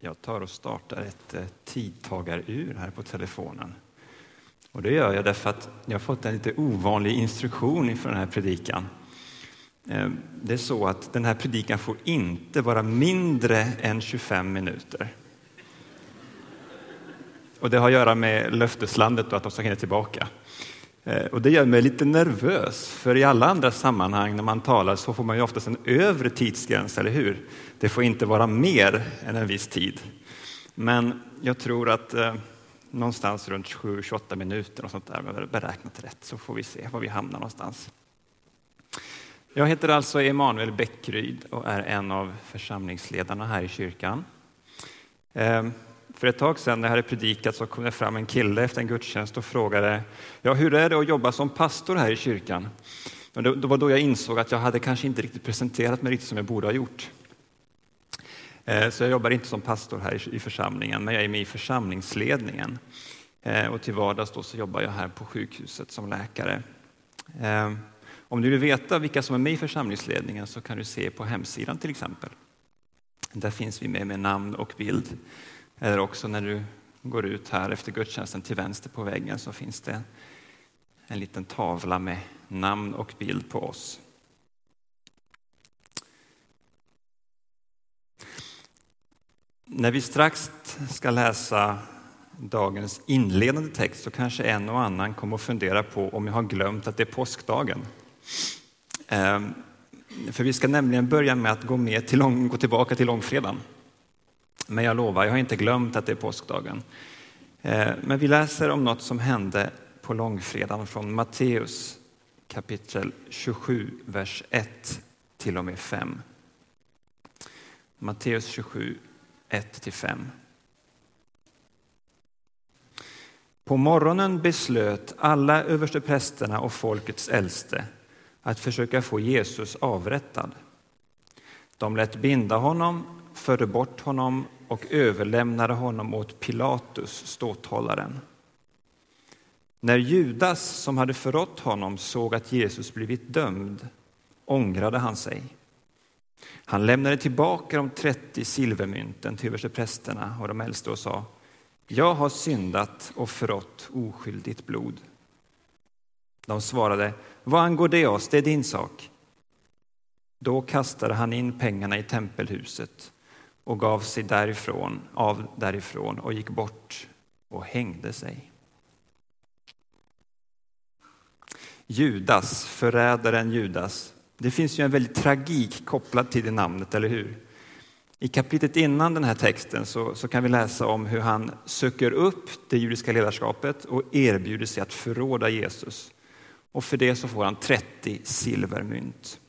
Jag tar och startar ett eh, tidtagarur här på telefonen. Och det gör jag därför att jag har fått en lite ovanlig instruktion inför den här predikan. Ehm, det är så att den här predikan får inte vara mindre än 25 minuter. Och det har att göra med löfteslandet och att de ska hinna tillbaka. Eh, och det gör mig lite nervös, för i alla andra sammanhang när man talar så får man ju oftast en övre tidsgräns, eller hur? Det får inte vara mer än en viss tid. Men jag tror att eh, någonstans runt 7-28 minuter och sånt där, beräknat rätt, så får vi se var vi hamnar någonstans. Jag heter alltså Emanuel Bäckryd och är en av församlingsledarna här i kyrkan. Eh, för ett tag sedan när jag hade predikat så kom det fram en kille efter en gudstjänst och frågade ja, hur är det att jobba som pastor här i kyrkan. Och det, var då jag insåg att jag hade kanske inte riktigt presenterat mig riktigt som jag borde ha gjort. Eh, så jag jobbar inte som pastor här i församlingen, men jag är med i församlingsledningen. Eh, och till vardags då så jobbar jag här på sjukhuset som läkare. Eh, om du vill veta vilka som är med i församlingsledningen så kan du se på hemsidan till exempel. Där finns vi med med namn och bild. Eller också när du går ut här efter gudstjänsten till vänster på väggen så finns det en liten tavla med namn och bild på oss. När vi strax ska läsa dagens inledande text så kanske en och annan kommer att fundera på om jag har glömt att det är påskdagen. Ehm, för vi ska nämligen börja med att gå, med till gå tillbaka till långfredagen. Men jag lovar, jag har inte glömt att det är påskdagen. Eh, men vi läser om något som hände på långfredagen från Matteus kapitel 27, vers 1 till och med 5. Matteus 27, 1 till 5. På morgonen beslöt alla översteprästerna och folkets äldste att försöka få Jesus avrättad. De lät binda honom, förde bort honom och överlämnade honom åt Pilatus, ståthållaren. När Judas, som hade förrått honom, såg att Jesus blivit dömd ångrade han sig. Han lämnade tillbaka de 30 silvermynten till översteprästerna och de äldste och sa Jag har syndat och förrått oskyldigt blod. De svarade Vad angår det oss? Det är din sak. Då kastade han in pengarna i tempelhuset och gav sig därifrån, av därifrån och gick bort och hängde sig. Judas, förrädaren Judas. Det finns ju en väldig tragik kopplad till det namnet, eller hur? I kapitlet innan den här texten så, så, kan vi läsa om hur han söker upp det judiska ledarskapet och erbjuder sig att förråda Jesus. Och för det så får han 30 silvermynt.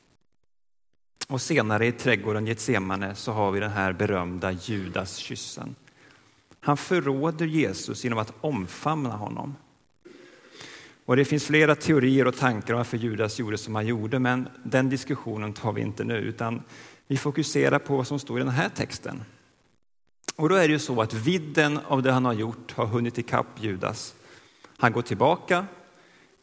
Och senare i trädgården Getsemane så har vi den här berömda Judas kyssen. Han förråder Jesus genom att omfamna honom. Och det finns flera teorier och tankar om varför Judas gjorde som han gjorde, men den diskussionen tar vi inte nu, utan vi fokuserar på vad som står i den här texten. Och då är det ju så att vidden av det han har gjort har hunnit ikapp Judas. Han går tillbaka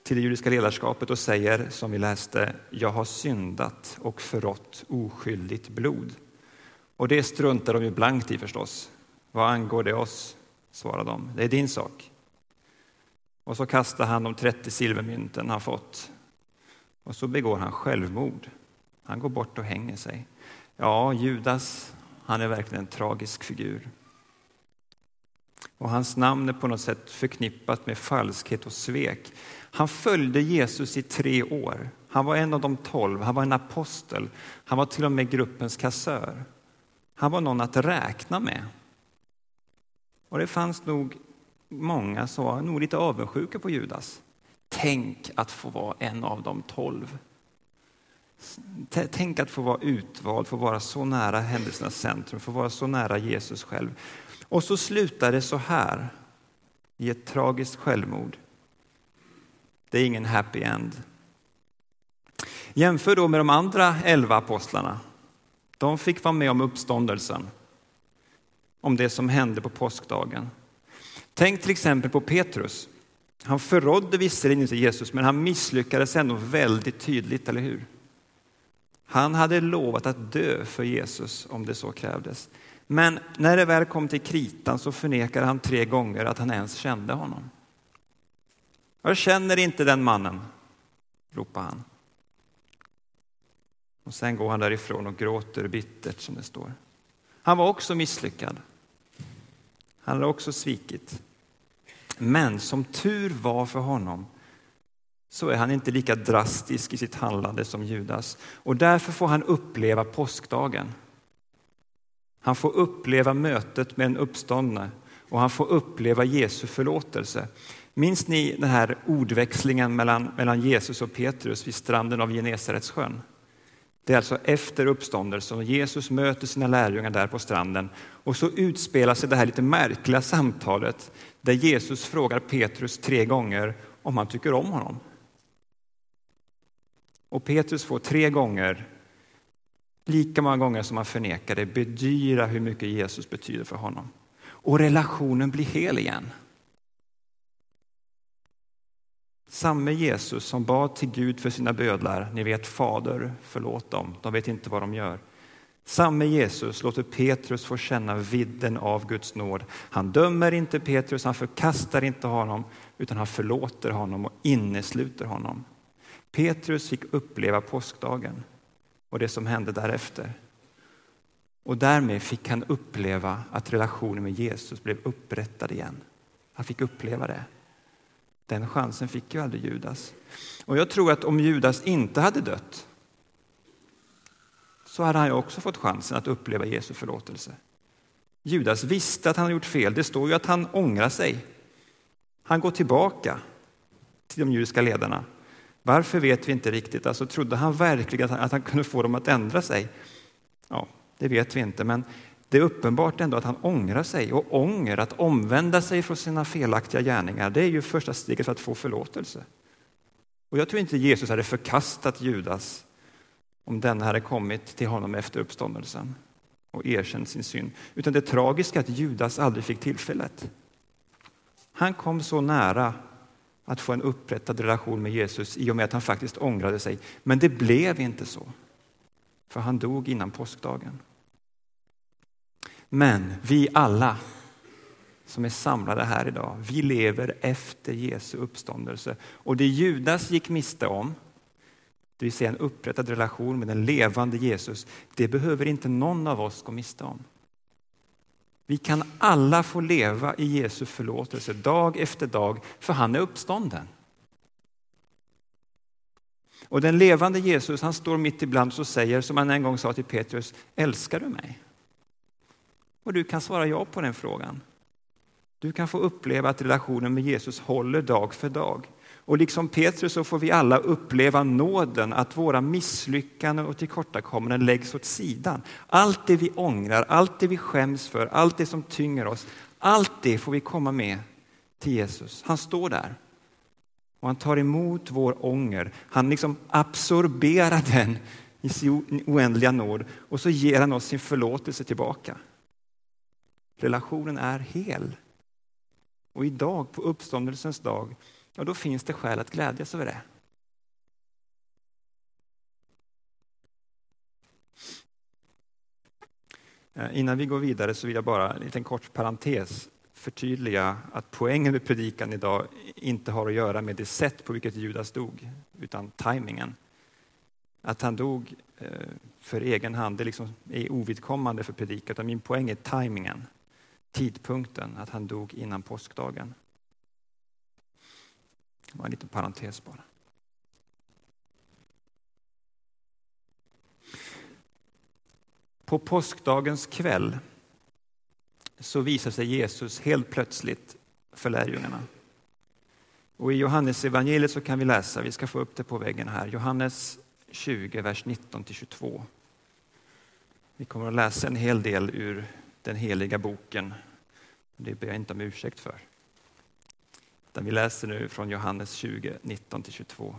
till det judiska ledarskapet och säger, som vi läste, jag har syndat och förrått oskyldigt blod. Och det struntar de ju blankt i förstås. Vad angår det oss? svarar de. Det är din sak. Och så kastar han de 30 silvermynten han fått. Och så begår han självmord. Han går bort och hänger sig. Ja, Judas, han är verkligen en tragisk figur. Och hans namn är på något sätt förknippat med falskhet och svek. Han följde Jesus i tre år. Han var en av de tolv, han var en apostel. Han var till och med gruppens kassör. Han var någon att räkna med. Och det fanns nog många som var nog lite avundsjuka på Judas. Tänk att få vara en av de tolv. Tänk att få vara utvald, få vara så nära händelsernas centrum, få vara så nära Jesus själv. Och så slutar det så här, i ett tragiskt självmord. Det är ingen happy end. Jämför då med de andra elva apostlarna. De fick vara med om uppståndelsen, om det som hände på påskdagen. Tänk till exempel på Petrus. Han förrådde visserligen inte Jesus, men han misslyckades ändå väldigt tydligt, eller hur? Han hade lovat att dö för Jesus om det så krävdes. Men när det väl kom till kritan så förnekade han tre gånger att han ens kände honom. Jag känner inte den mannen, ropar han. Och sen går han därifrån och gråter bittert som det står. Han var också misslyckad. Han hade också svikit. Men som tur var för honom så är han inte lika drastisk i sitt handlande som Judas. Och därför får han uppleva påskdagen. Han får uppleva mötet med en uppståndne och han får uppleva Jesu förlåtelse. Minns ni den här ordväxlingen mellan, mellan Jesus och Petrus vid stranden av Genesarets Det är alltså efter uppståndelsen och Jesus möter sina lärjungar där på stranden och så utspelar sig det här lite märkliga samtalet där Jesus frågar Petrus tre gånger om han tycker om honom. Och Petrus får tre gånger, lika många gånger som han förnekar det, bedyra hur mycket Jesus betyder för honom. Och relationen blir hel igen. Samme Jesus som bad till Gud för sina bödlar, ni vet Fader, förlåt dem, de vet inte vad de gör. Samme Jesus låter Petrus få känna vidden av Guds nåd. Han dömer inte Petrus, han förkastar inte honom, utan han förlåter honom och innesluter honom. Petrus fick uppleva påskdagen och det som hände därefter. Och därmed fick han uppleva att relationen med Jesus blev upprättad igen. Han fick uppleva det. Den chansen fick ju aldrig Judas. Och jag tror att om Judas inte hade dött så hade han ju också fått chansen att uppleva Jesu förlåtelse. Judas visste att han hade gjort fel. Det står ju att han ångrar sig. Han går tillbaka till de judiska ledarna. Varför vet vi inte riktigt. Alltså, trodde han verkligen att han, att han kunde få dem att ändra sig? Ja, det vet vi inte, men det är uppenbart ändå att han ångrar sig. Och ånger, att omvända sig från sina felaktiga gärningar, det är ju första steget för att få förlåtelse. Och jag tror inte Jesus hade förkastat Judas om den hade kommit till honom efter uppståndelsen och erkänt sin synd. Utan det tragiska är att Judas aldrig fick tillfället. Han kom så nära att få en upprättad relation med Jesus i och med att han faktiskt ångrade sig. Men det blev inte så, för han dog innan påskdagen. Men vi alla som är samlade här idag, vi lever efter Jesu uppståndelse. Och det Judas gick miste om, det vill säga en upprättad relation med den levande Jesus, det behöver inte någon av oss gå miste om. Vi kan alla få leva i Jesu förlåtelse dag efter dag, för han är uppstånden. Och den levande Jesus, han står mitt ibland och säger, som han en gång sa till Petrus, älskar du mig? Och du kan svara ja på den frågan. Du kan få uppleva att relationen med Jesus håller dag för dag. Och liksom Petrus så får vi alla uppleva nåden att våra misslyckanden och tillkortakommanden läggs åt sidan. Allt det vi ångrar, allt det vi skäms för, allt det som tynger oss, allt det får vi komma med till Jesus. Han står där och han tar emot vår ånger. Han liksom absorberar den i sin oändliga nåd och så ger han oss sin förlåtelse tillbaka. Relationen är hel. Och idag, på uppståndelsens dag, ja, då finns det skäl att glädjas över det. Eh, innan vi går vidare så vill jag bara en liten kort parentes förtydliga att poängen med predikan idag inte har att göra med det sätt på vilket Judas dog, utan tajmingen. Att han dog eh, för egen hand det liksom är ovidkommande för predikan, min poäng är tajmingen, tidpunkten, att han dog innan påskdagen. Det var en liten parentes bara. På påskdagens kväll så visar sig Jesus helt plötsligt för lärjungarna. Och I Johannes evangeliet så kan vi läsa, vi ska få upp det på väggen här, Johannes 20, vers 19-22. Vi kommer att läsa en hel del ur den heliga boken. Det ber jag inte om ursäkt för. Utan vi läser nu från Johannes 20, 19-22.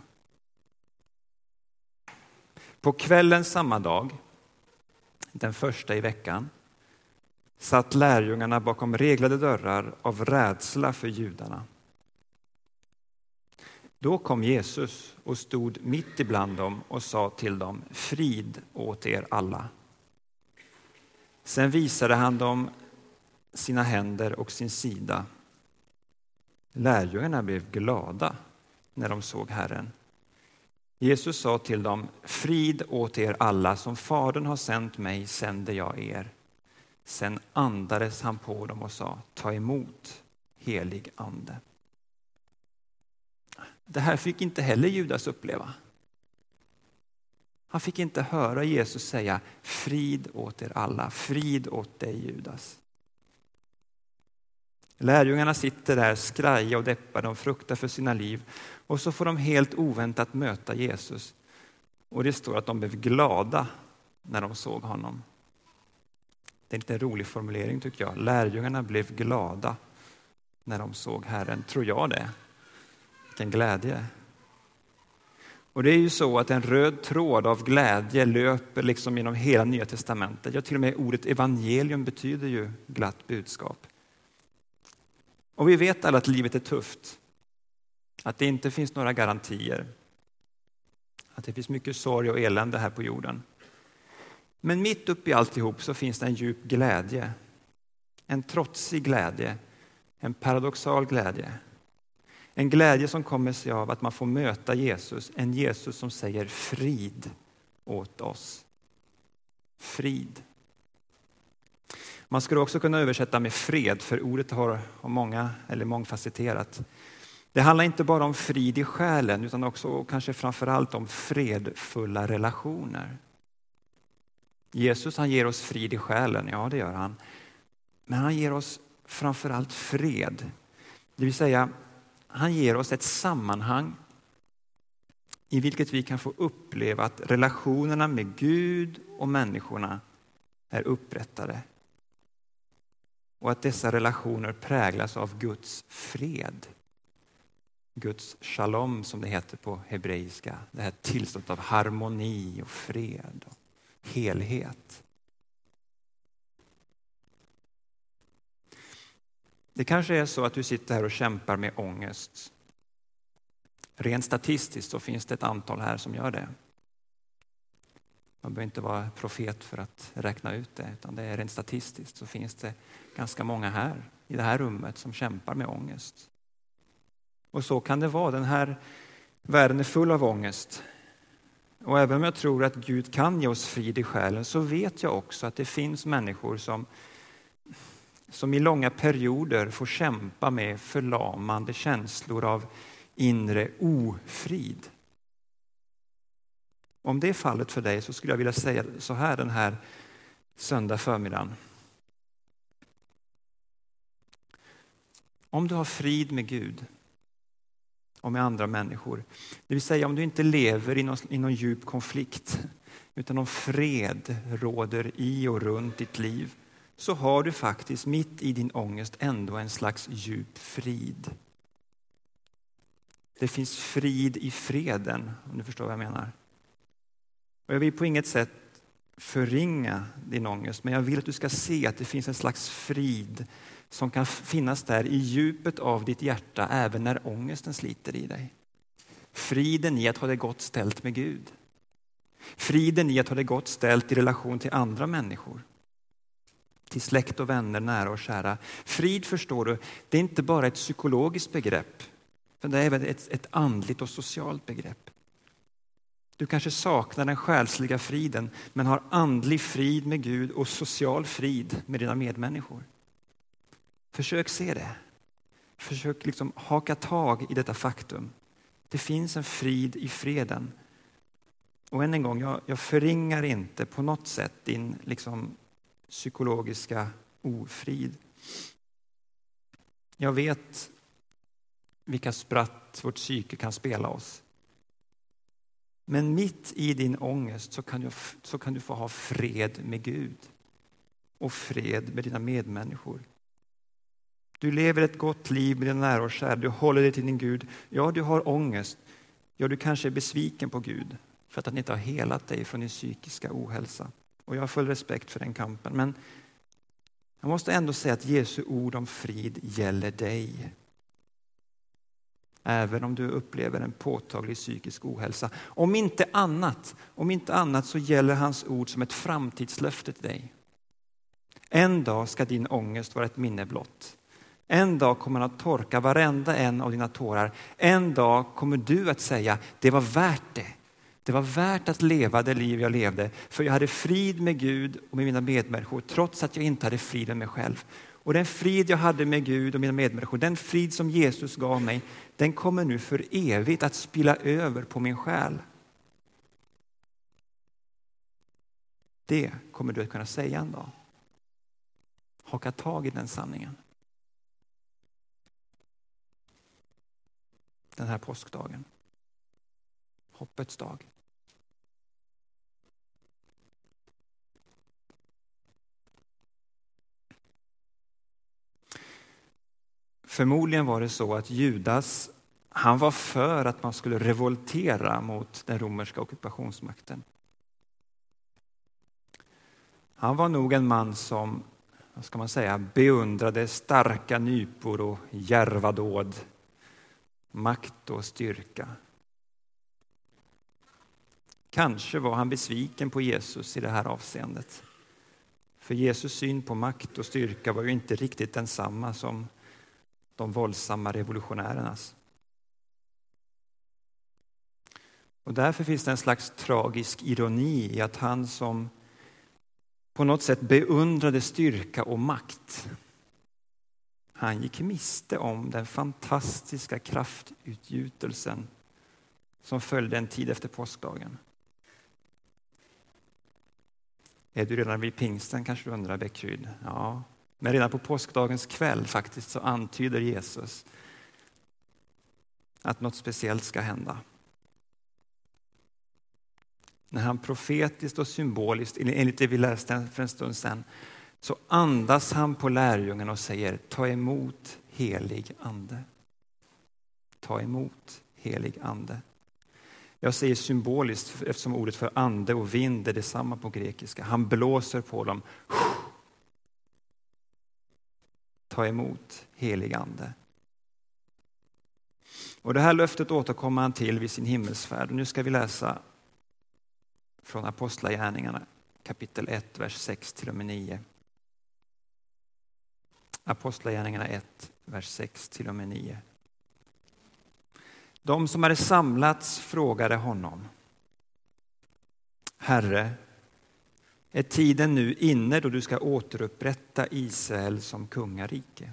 På kvällen samma dag, den första i veckan, satt lärjungarna bakom reglade dörrar av rädsla för judarna. Då kom Jesus och stod mitt ibland dem och sa till dem, frid åt er alla. Sen visade han dem sina händer och sin sida. Lärjungarna blev glada när de såg Herren. Jesus sa till dem, frid åt er alla, som Fadern har sänt mig sänder jag er. Sen andades han på dem och sa, ta emot helig ande. Det här fick inte heller Judas uppleva. Han fick inte höra Jesus säga frid åt er alla, frid åt dig Judas. Lärjungarna sitter där skraja och deppade, de fruktar för sina liv och så får de helt oväntat möta Jesus. Och det står att de blev glada när de såg honom. Det är inte en rolig formulering tycker jag. Lärjungarna blev glada när de såg Herren. Tror jag det? Vilken glädje. Och det är ju så att en röd tråd av glädje löper liksom genom hela Nya Testamentet. Ja, till och med ordet evangelium betyder ju glatt budskap. Och vi vet alla att livet är tufft. Att det inte finns några garantier. Att det finns mycket sorg och elände här på jorden. Men mitt uppe i alltihop så finns det en djup glädje. En trotsig glädje. En paradoxal glädje. En glädje som kommer sig av att man får möta Jesus, en Jesus som säger frid åt oss. Frid. Man skulle också kunna översätta med fred, för ordet har, många, eller mångfacetterat. Det handlar inte bara om frid i själen, utan också kanske framförallt om fredfulla relationer. Jesus han ger oss frid i själen, ja det gör han. Men han ger oss framförallt fred. Det vill säga, han ger oss ett sammanhang i vilket vi kan få uppleva att relationerna med Gud och människorna är upprättade. Och att dessa relationer präglas av Guds fred. Guds shalom som det heter på hebreiska. Det här tillståndet av harmoni och fred och helhet. Det kanske är så att du sitter här och kämpar med ångest. Rent statistiskt så finns det ett antal här som gör det. Man behöver inte vara profet för att räkna ut det, utan det är rent statistiskt så finns det ganska många här i det här rummet som kämpar med ångest. Och så kan det vara. Den här världen är full av ångest. Och även om jag tror att Gud kan ge oss frid i själen så vet jag också att det finns människor som som i långa perioder får kämpa med förlamande känslor av inre ofrid. Om det är fallet för dig så skulle jag vilja säga så här den här söndag förmiddagen. Om du har frid med Gud och med andra människor, det vill säga om du inte lever i någon, i någon djup konflikt, utan om fred råder i och runt ditt liv, så har du faktiskt mitt i din ångest ändå en slags djup frid. Det finns frid i freden, om du förstår vad jag menar. Och jag vill på inget sätt förringa din ångest, men jag vill att du ska se att det finns en slags frid som kan finnas där i djupet av ditt hjärta även när ångesten sliter i dig. Friden i att ha det gott ställt med Gud. Friden i att ha det gott ställt i relation till andra människor till släkt och vänner, nära och kära. Frid, förstår du, det är inte bara ett psykologiskt begrepp, utan det är även ett, ett andligt och socialt begrepp. Du kanske saknar den själsliga friden, men har andlig frid med Gud och social frid med dina medmänniskor. Försök se det. Försök liksom haka tag i detta faktum. Det finns en frid i freden. Och än en gång, jag, jag förringar inte på något sätt din liksom, psykologiska ofrid. Jag vet vilka spratt vårt psyke kan spela oss. Men mitt i din ångest så kan, du, så kan du få ha fred med Gud och fred med dina medmänniskor. Du lever ett gott liv med dina nära och kära, du håller dig till din Gud. Ja, du har ångest. Ja, du kanske är besviken på Gud för att han inte har helat dig från din psykiska ohälsa. Och jag har full respekt för den kampen. Men jag måste ändå säga att Jesu ord om frid gäller dig. Även om du upplever en påtaglig psykisk ohälsa. Om inte annat, om inte annat så gäller hans ord som ett framtidslöfte till dig. En dag ska din ångest vara ett minne blott. En dag kommer han att torka varenda en av dina tårar. En dag kommer du att säga, det var värt det. Det var värt att leva det liv jag levde, för jag hade frid med Gud och med mina medmänniskor, trots att jag inte hade frid med mig själv. Och den frid jag hade med Gud och mina medmänniskor, den frid som Jesus gav mig, den kommer nu för evigt att spilla över på min själ. Det kommer du att kunna säga en dag. Haka tag i den sanningen. Den här påskdagen. Hoppets dag. Förmodligen var det så att Judas han var för att man skulle revoltera mot den romerska ockupationsmakten. Han var nog en man som vad ska man säga, beundrade starka nypor och djärva dåd, makt och styrka. Kanske var han besviken på Jesus i det här avseendet. För Jesus syn på makt och styrka var ju inte riktigt densamma som de våldsamma revolutionärernas. Och därför finns det en slags tragisk ironi i att han som på något sätt beundrade styrka och makt han gick miste om den fantastiska kraftutgjutelsen som följde en tid efter påskdagen. Är du redan vid pingsten kanske du undrar Bäckryd? Ja, men redan på påskdagens kväll faktiskt så antyder Jesus att något speciellt ska hända. När han profetiskt och symboliskt, enligt det vi läste för en stund sedan, så andas han på lärjungarna och säger ta emot helig ande. Ta emot helig ande. Jag säger symboliskt eftersom ordet för ande och vind är detsamma på grekiska. Han blåser på dem ta emot helig ande. Och det här löftet återkommer han till vid sin himmelsfärd. Nu ska vi läsa från Apostlagärningarna kapitel 1, vers 6 till och med 9. Apostlagärningarna 1, vers 6 till och med 9. De som hade samlats frågade honom. Herre, är tiden nu inne då du ska återupprätta Israel som kungarike?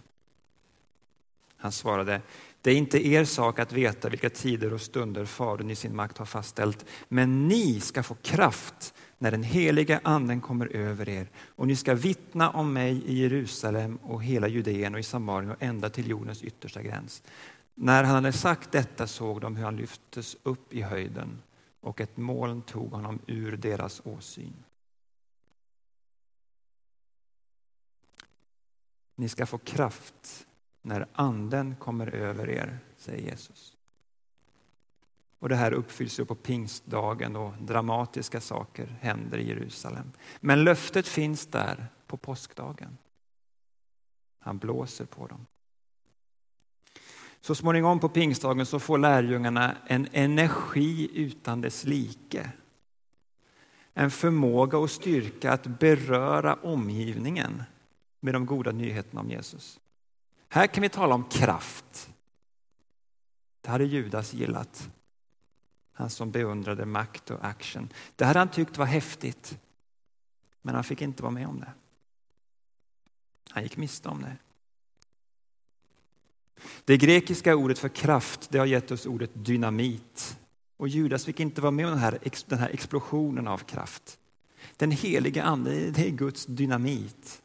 Han svarade, det är inte er sak att veta vilka tider och stunder Fadern i sin makt har fastställt, men ni ska få kraft när den heliga anden kommer över er och ni ska vittna om mig i Jerusalem och hela Judeen och i Samarien och ända till jordens yttersta gräns. När han hade sagt detta såg de hur han lyftes upp i höjden och ett moln tog honom ur deras åsyn. Ni ska få kraft när anden kommer över er, säger Jesus. Och det här uppfylls ju på pingstdagen och dramatiska saker händer i Jerusalem. Men löftet finns där på påskdagen. Han blåser på dem. Så småningom på pingstdagen så får lärjungarna en energi utan dess like. En förmåga och styrka att beröra omgivningen med de goda nyheterna om Jesus. Här kan vi tala om kraft. Det hade Judas gillat. Han som beundrade makt och action. Det hade han tyckt var häftigt. Men han fick inte vara med om det. Han gick miste om det. Det grekiska ordet för kraft det har gett oss ordet dynamit. Och Judas fick inte vara med om den här, den här explosionen av kraft. Den heliga ande, det är Guds dynamit.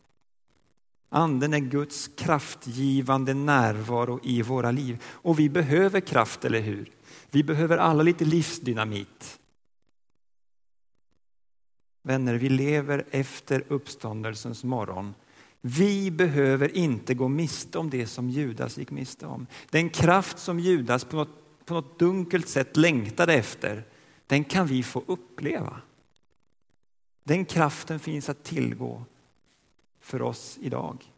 Anden är Guds kraftgivande närvaro i våra liv. Och vi behöver kraft, eller hur? Vi behöver alla lite livsdynamit. Vänner, vi lever efter uppståndelsens morgon. Vi behöver inte gå miste om det som Judas gick miste om. Den kraft som Judas på något, på något dunkelt sätt längtade efter, den kan vi få uppleva. Den kraften finns att tillgå för oss idag.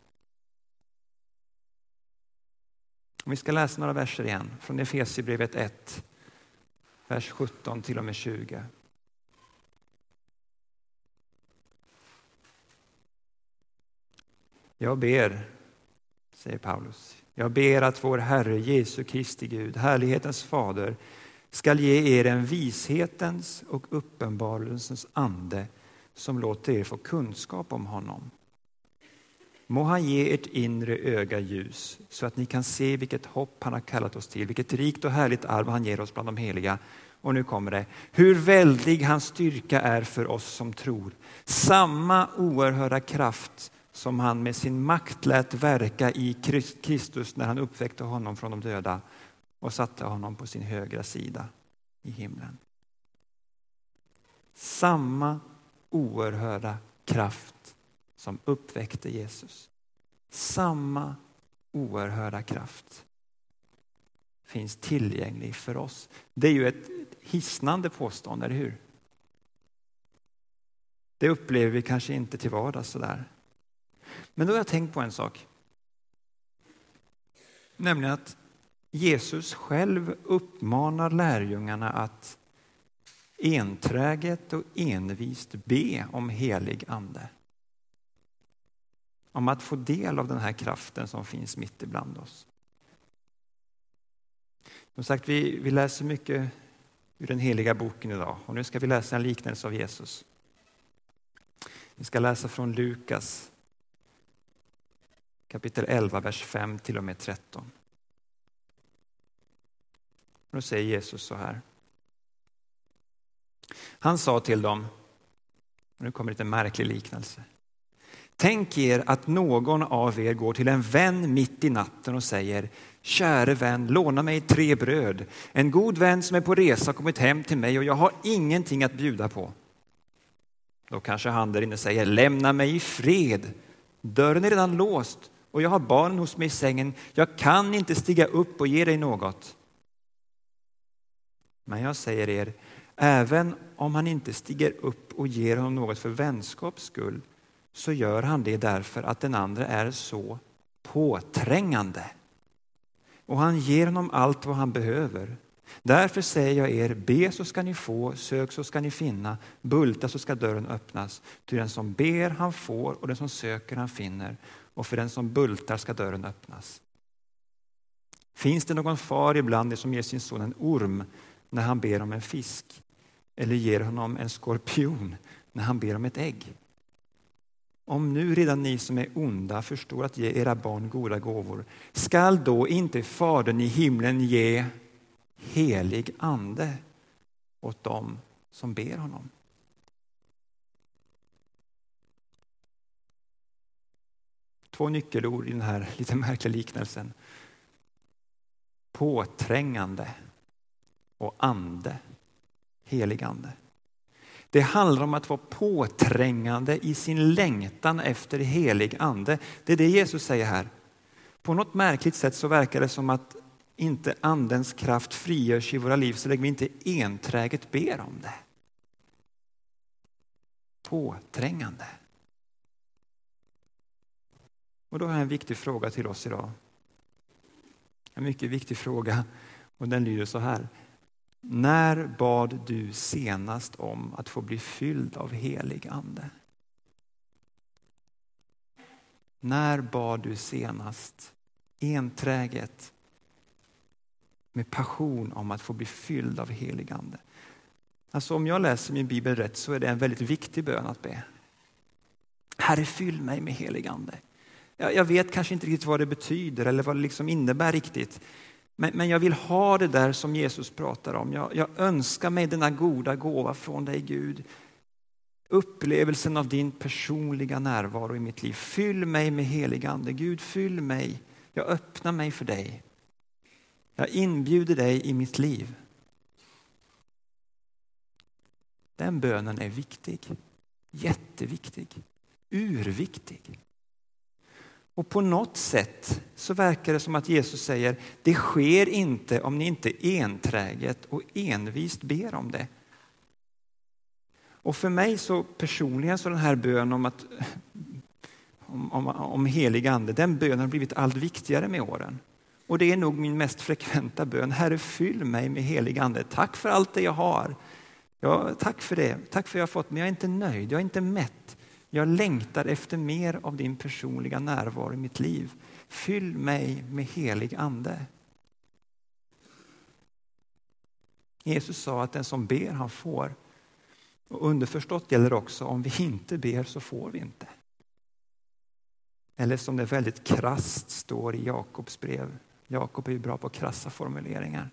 Om vi ska läsa några verser igen från Efesierbrevet 1, vers 17 till och med 20. Jag ber, säger Paulus, jag ber att vår Herre Jesu Kristi Gud, härlighetens fader, skall ge er en vishetens och uppenbarelsens ande som låter er få kunskap om honom. Må han ge ert inre öga ljus så att ni kan se vilket hopp han har kallat oss till, vilket rikt och härligt arv han ger oss bland de heliga. Och nu kommer det. Hur väldig hans styrka är för oss som tror. Samma oerhörda kraft som han med sin makt lät verka i Kristus när han uppväckte honom från de döda och satte honom på sin högra sida i himlen. Samma oerhörda kraft som uppväckte Jesus. Samma oerhörda kraft finns tillgänglig för oss. Det är ju ett hisnande påstående, eller hur? Det upplever vi kanske inte till vardags sådär. Men då har jag tänkt på en sak. Nämligen att Jesus själv uppmanar lärjungarna att enträget och envist be om helig ande. Om att få del av den här kraften som finns mitt ibland oss. Som sagt, vi, vi läser mycket ur den heliga boken idag och nu ska vi läsa en liknelse av Jesus. Vi ska läsa från Lukas kapitel 11, vers 5 till och med 13. då säger Jesus så här. Han sa till dem, nu kommer lite märklig liknelse. Tänk er att någon av er går till en vän mitt i natten och säger Käre vän, låna mig tre bröd. En god vän som är på resa har kommit hem till mig och jag har ingenting att bjuda på. Då kanske han där inne säger Lämna mig i fred. Dörren är redan låst och jag har barnen hos mig i sängen. Jag kan inte stiga upp och ge dig något. Men jag säger er, även om han inte stiger upp och ger honom något för vänskaps skull så gör han det därför att den andra är så påträngande. Och han ger honom allt vad han behöver. Därför säger jag er, be så ska ni få, sök så ska ni finna, bulta så ska dörren öppnas. Ty den som ber han får och den som söker han finner och för den som bultar ska dörren öppnas. Finns det någon far ibland som ger sin son en orm när han ber om en fisk eller ger honom en skorpion när han ber om ett ägg? Om nu redan ni som är onda förstår att ge era barn goda gåvor, skall då inte Fadern i himlen ge helig ande åt dem som ber honom? Två nyckelord i den här lite märkliga liknelsen. Påträngande och ande, helig ande. Det handlar om att vara påträngande i sin längtan efter helig ande. Det är det Jesus säger här. På något märkligt sätt så verkar det som att inte andens kraft frigörs i våra liv så länge vi inte enträget ber om det. Påträngande. Och då har jag en viktig fråga till oss idag. En mycket viktig fråga och den lyder så här. När bad du senast om att få bli fylld av helig ande? När bad du senast enträget med passion om att få bli fylld av helig ande? Alltså om jag läser min bibel rätt så är det en väldigt viktig bön att be. Herre, fyll mig med helig ande. Jag vet kanske inte riktigt vad det betyder eller vad det liksom innebär riktigt. Men, men jag vill ha det där som Jesus pratar om. Jag, jag önskar mig denna goda gåva från dig Gud. Upplevelsen av din personliga närvaro i mitt liv. Fyll mig med helig ande. Gud, fyll mig. Jag öppnar mig för dig. Jag inbjuder dig i mitt liv. Den bönen är viktig. Jätteviktig. Urviktig. Och på något sätt så verkar det som att Jesus säger, det sker inte om ni inte enträget och envist ber om det. Och för mig så personligen så den här bönen om, att, om, om, om helig ande, den bönen har blivit allt viktigare med åren. Och det är nog min mest frekventa bön. Herre, fyll mig med helig ande. Tack för allt det jag har. Ja, tack för det. Tack för att jag har fått, men jag är inte nöjd. Jag är inte mätt. Jag längtar efter mer av din personliga närvaro i mitt liv. Fyll mig med helig ande. Jesus sa att den som ber, han får. Och underförstått gäller också, om vi inte ber så får vi inte. Eller som det väldigt krast står i Jakobs brev. Jakob är ju bra på krassa formuleringar.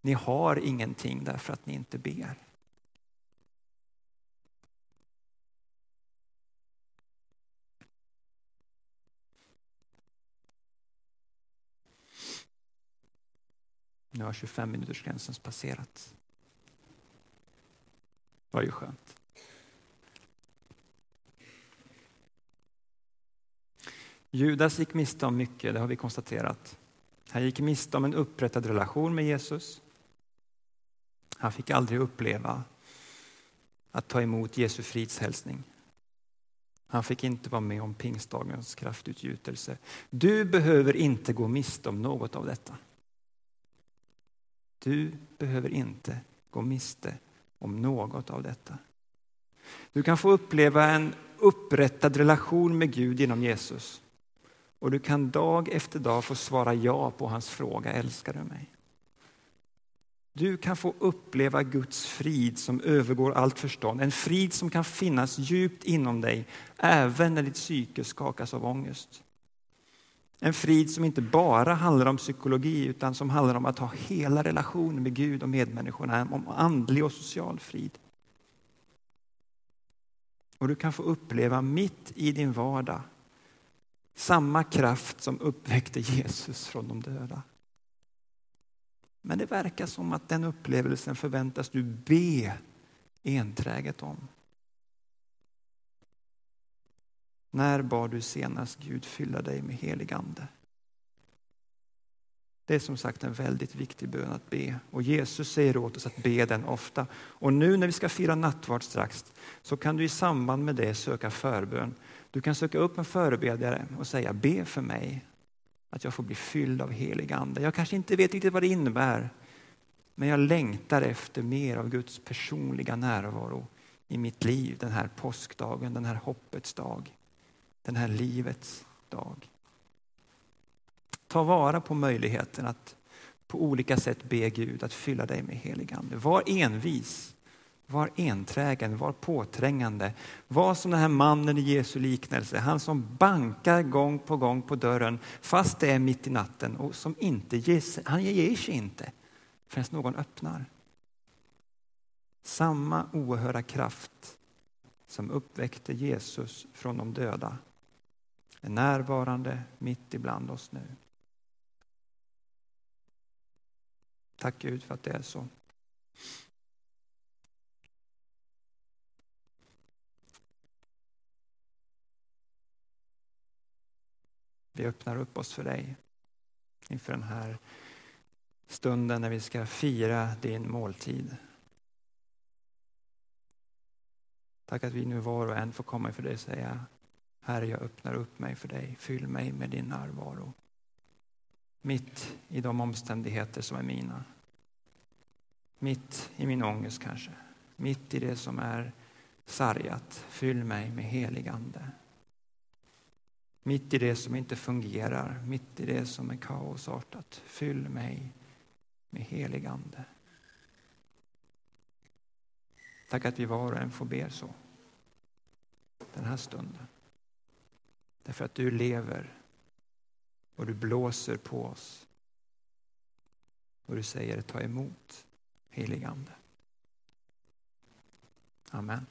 Ni har ingenting därför att ni inte ber. Nu har 25 minuters gränsen passerat. Det var ju skönt. Judas gick miste om mycket, det har vi konstaterat. Han gick miste om en upprättad relation med Jesus. Han fick aldrig uppleva att ta emot Jesu fridshälsning. Han fick inte vara med om pingstdagens kraftutgjutelse. Du behöver inte gå miste om något av detta. Du behöver inte gå miste om något av detta. Du kan få uppleva en upprättad relation med Gud genom Jesus. Och du kan dag efter dag få svara ja på hans fråga, älskar du mig? Du kan få uppleva Guds frid som övergår allt förstånd. En frid som kan finnas djupt inom dig, även när ditt psyke skakas av ångest. En frid som inte bara handlar om psykologi utan som handlar om att ha hela relationen med Gud och medmänniskorna, om andlig och social frid. Och du kan få uppleva mitt i din vardag samma kraft som uppväckte Jesus från de döda. Men det verkar som att den upplevelsen förväntas du be enträget om. När bad du senast Gud fylla dig med helig ande? Det är som sagt en väldigt viktig bön att be och Jesus säger åt oss att be den ofta. Och nu när vi ska fira nattvard strax så kan du i samband med det söka förbön. Du kan söka upp en förebedjare och säga be för mig att jag får bli fylld av helig ande. Jag kanske inte vet riktigt vad det innebär men jag längtar efter mer av Guds personliga närvaro i mitt liv den här påskdagen, den här hoppets dag den här livets dag. Ta vara på möjligheten att på olika sätt be Gud att fylla dig med helig ande. Var envis, var enträgen, var påträngande. Var som den här mannen i Jesu liknelse, han som bankar gång på gång på dörren fast det är mitt i natten och som inte ger, han ger sig inte förrän någon öppnar. Samma oerhörda kraft som uppväckte Jesus från de döda är närvarande mitt ibland oss nu. Tack Gud för att det är så. Vi öppnar upp oss för dig inför den här stunden när vi ska fira din måltid. Tack att vi nu var och en får komma inför dig och säga Herre, jag öppnar upp mig för dig. Fyll mig med din närvaro. Mitt i de omständigheter som är mina. Mitt i min ångest kanske. Mitt i det som är sargat. Fyll mig med helig ande. Mitt i det som inte fungerar, mitt i det som är kaosartat. Fyll mig med helig ande. Tack att vi var och en får be så. Den här stunden. Därför att du lever och du blåser på oss. Och du säger ta emot helig Ande. Amen.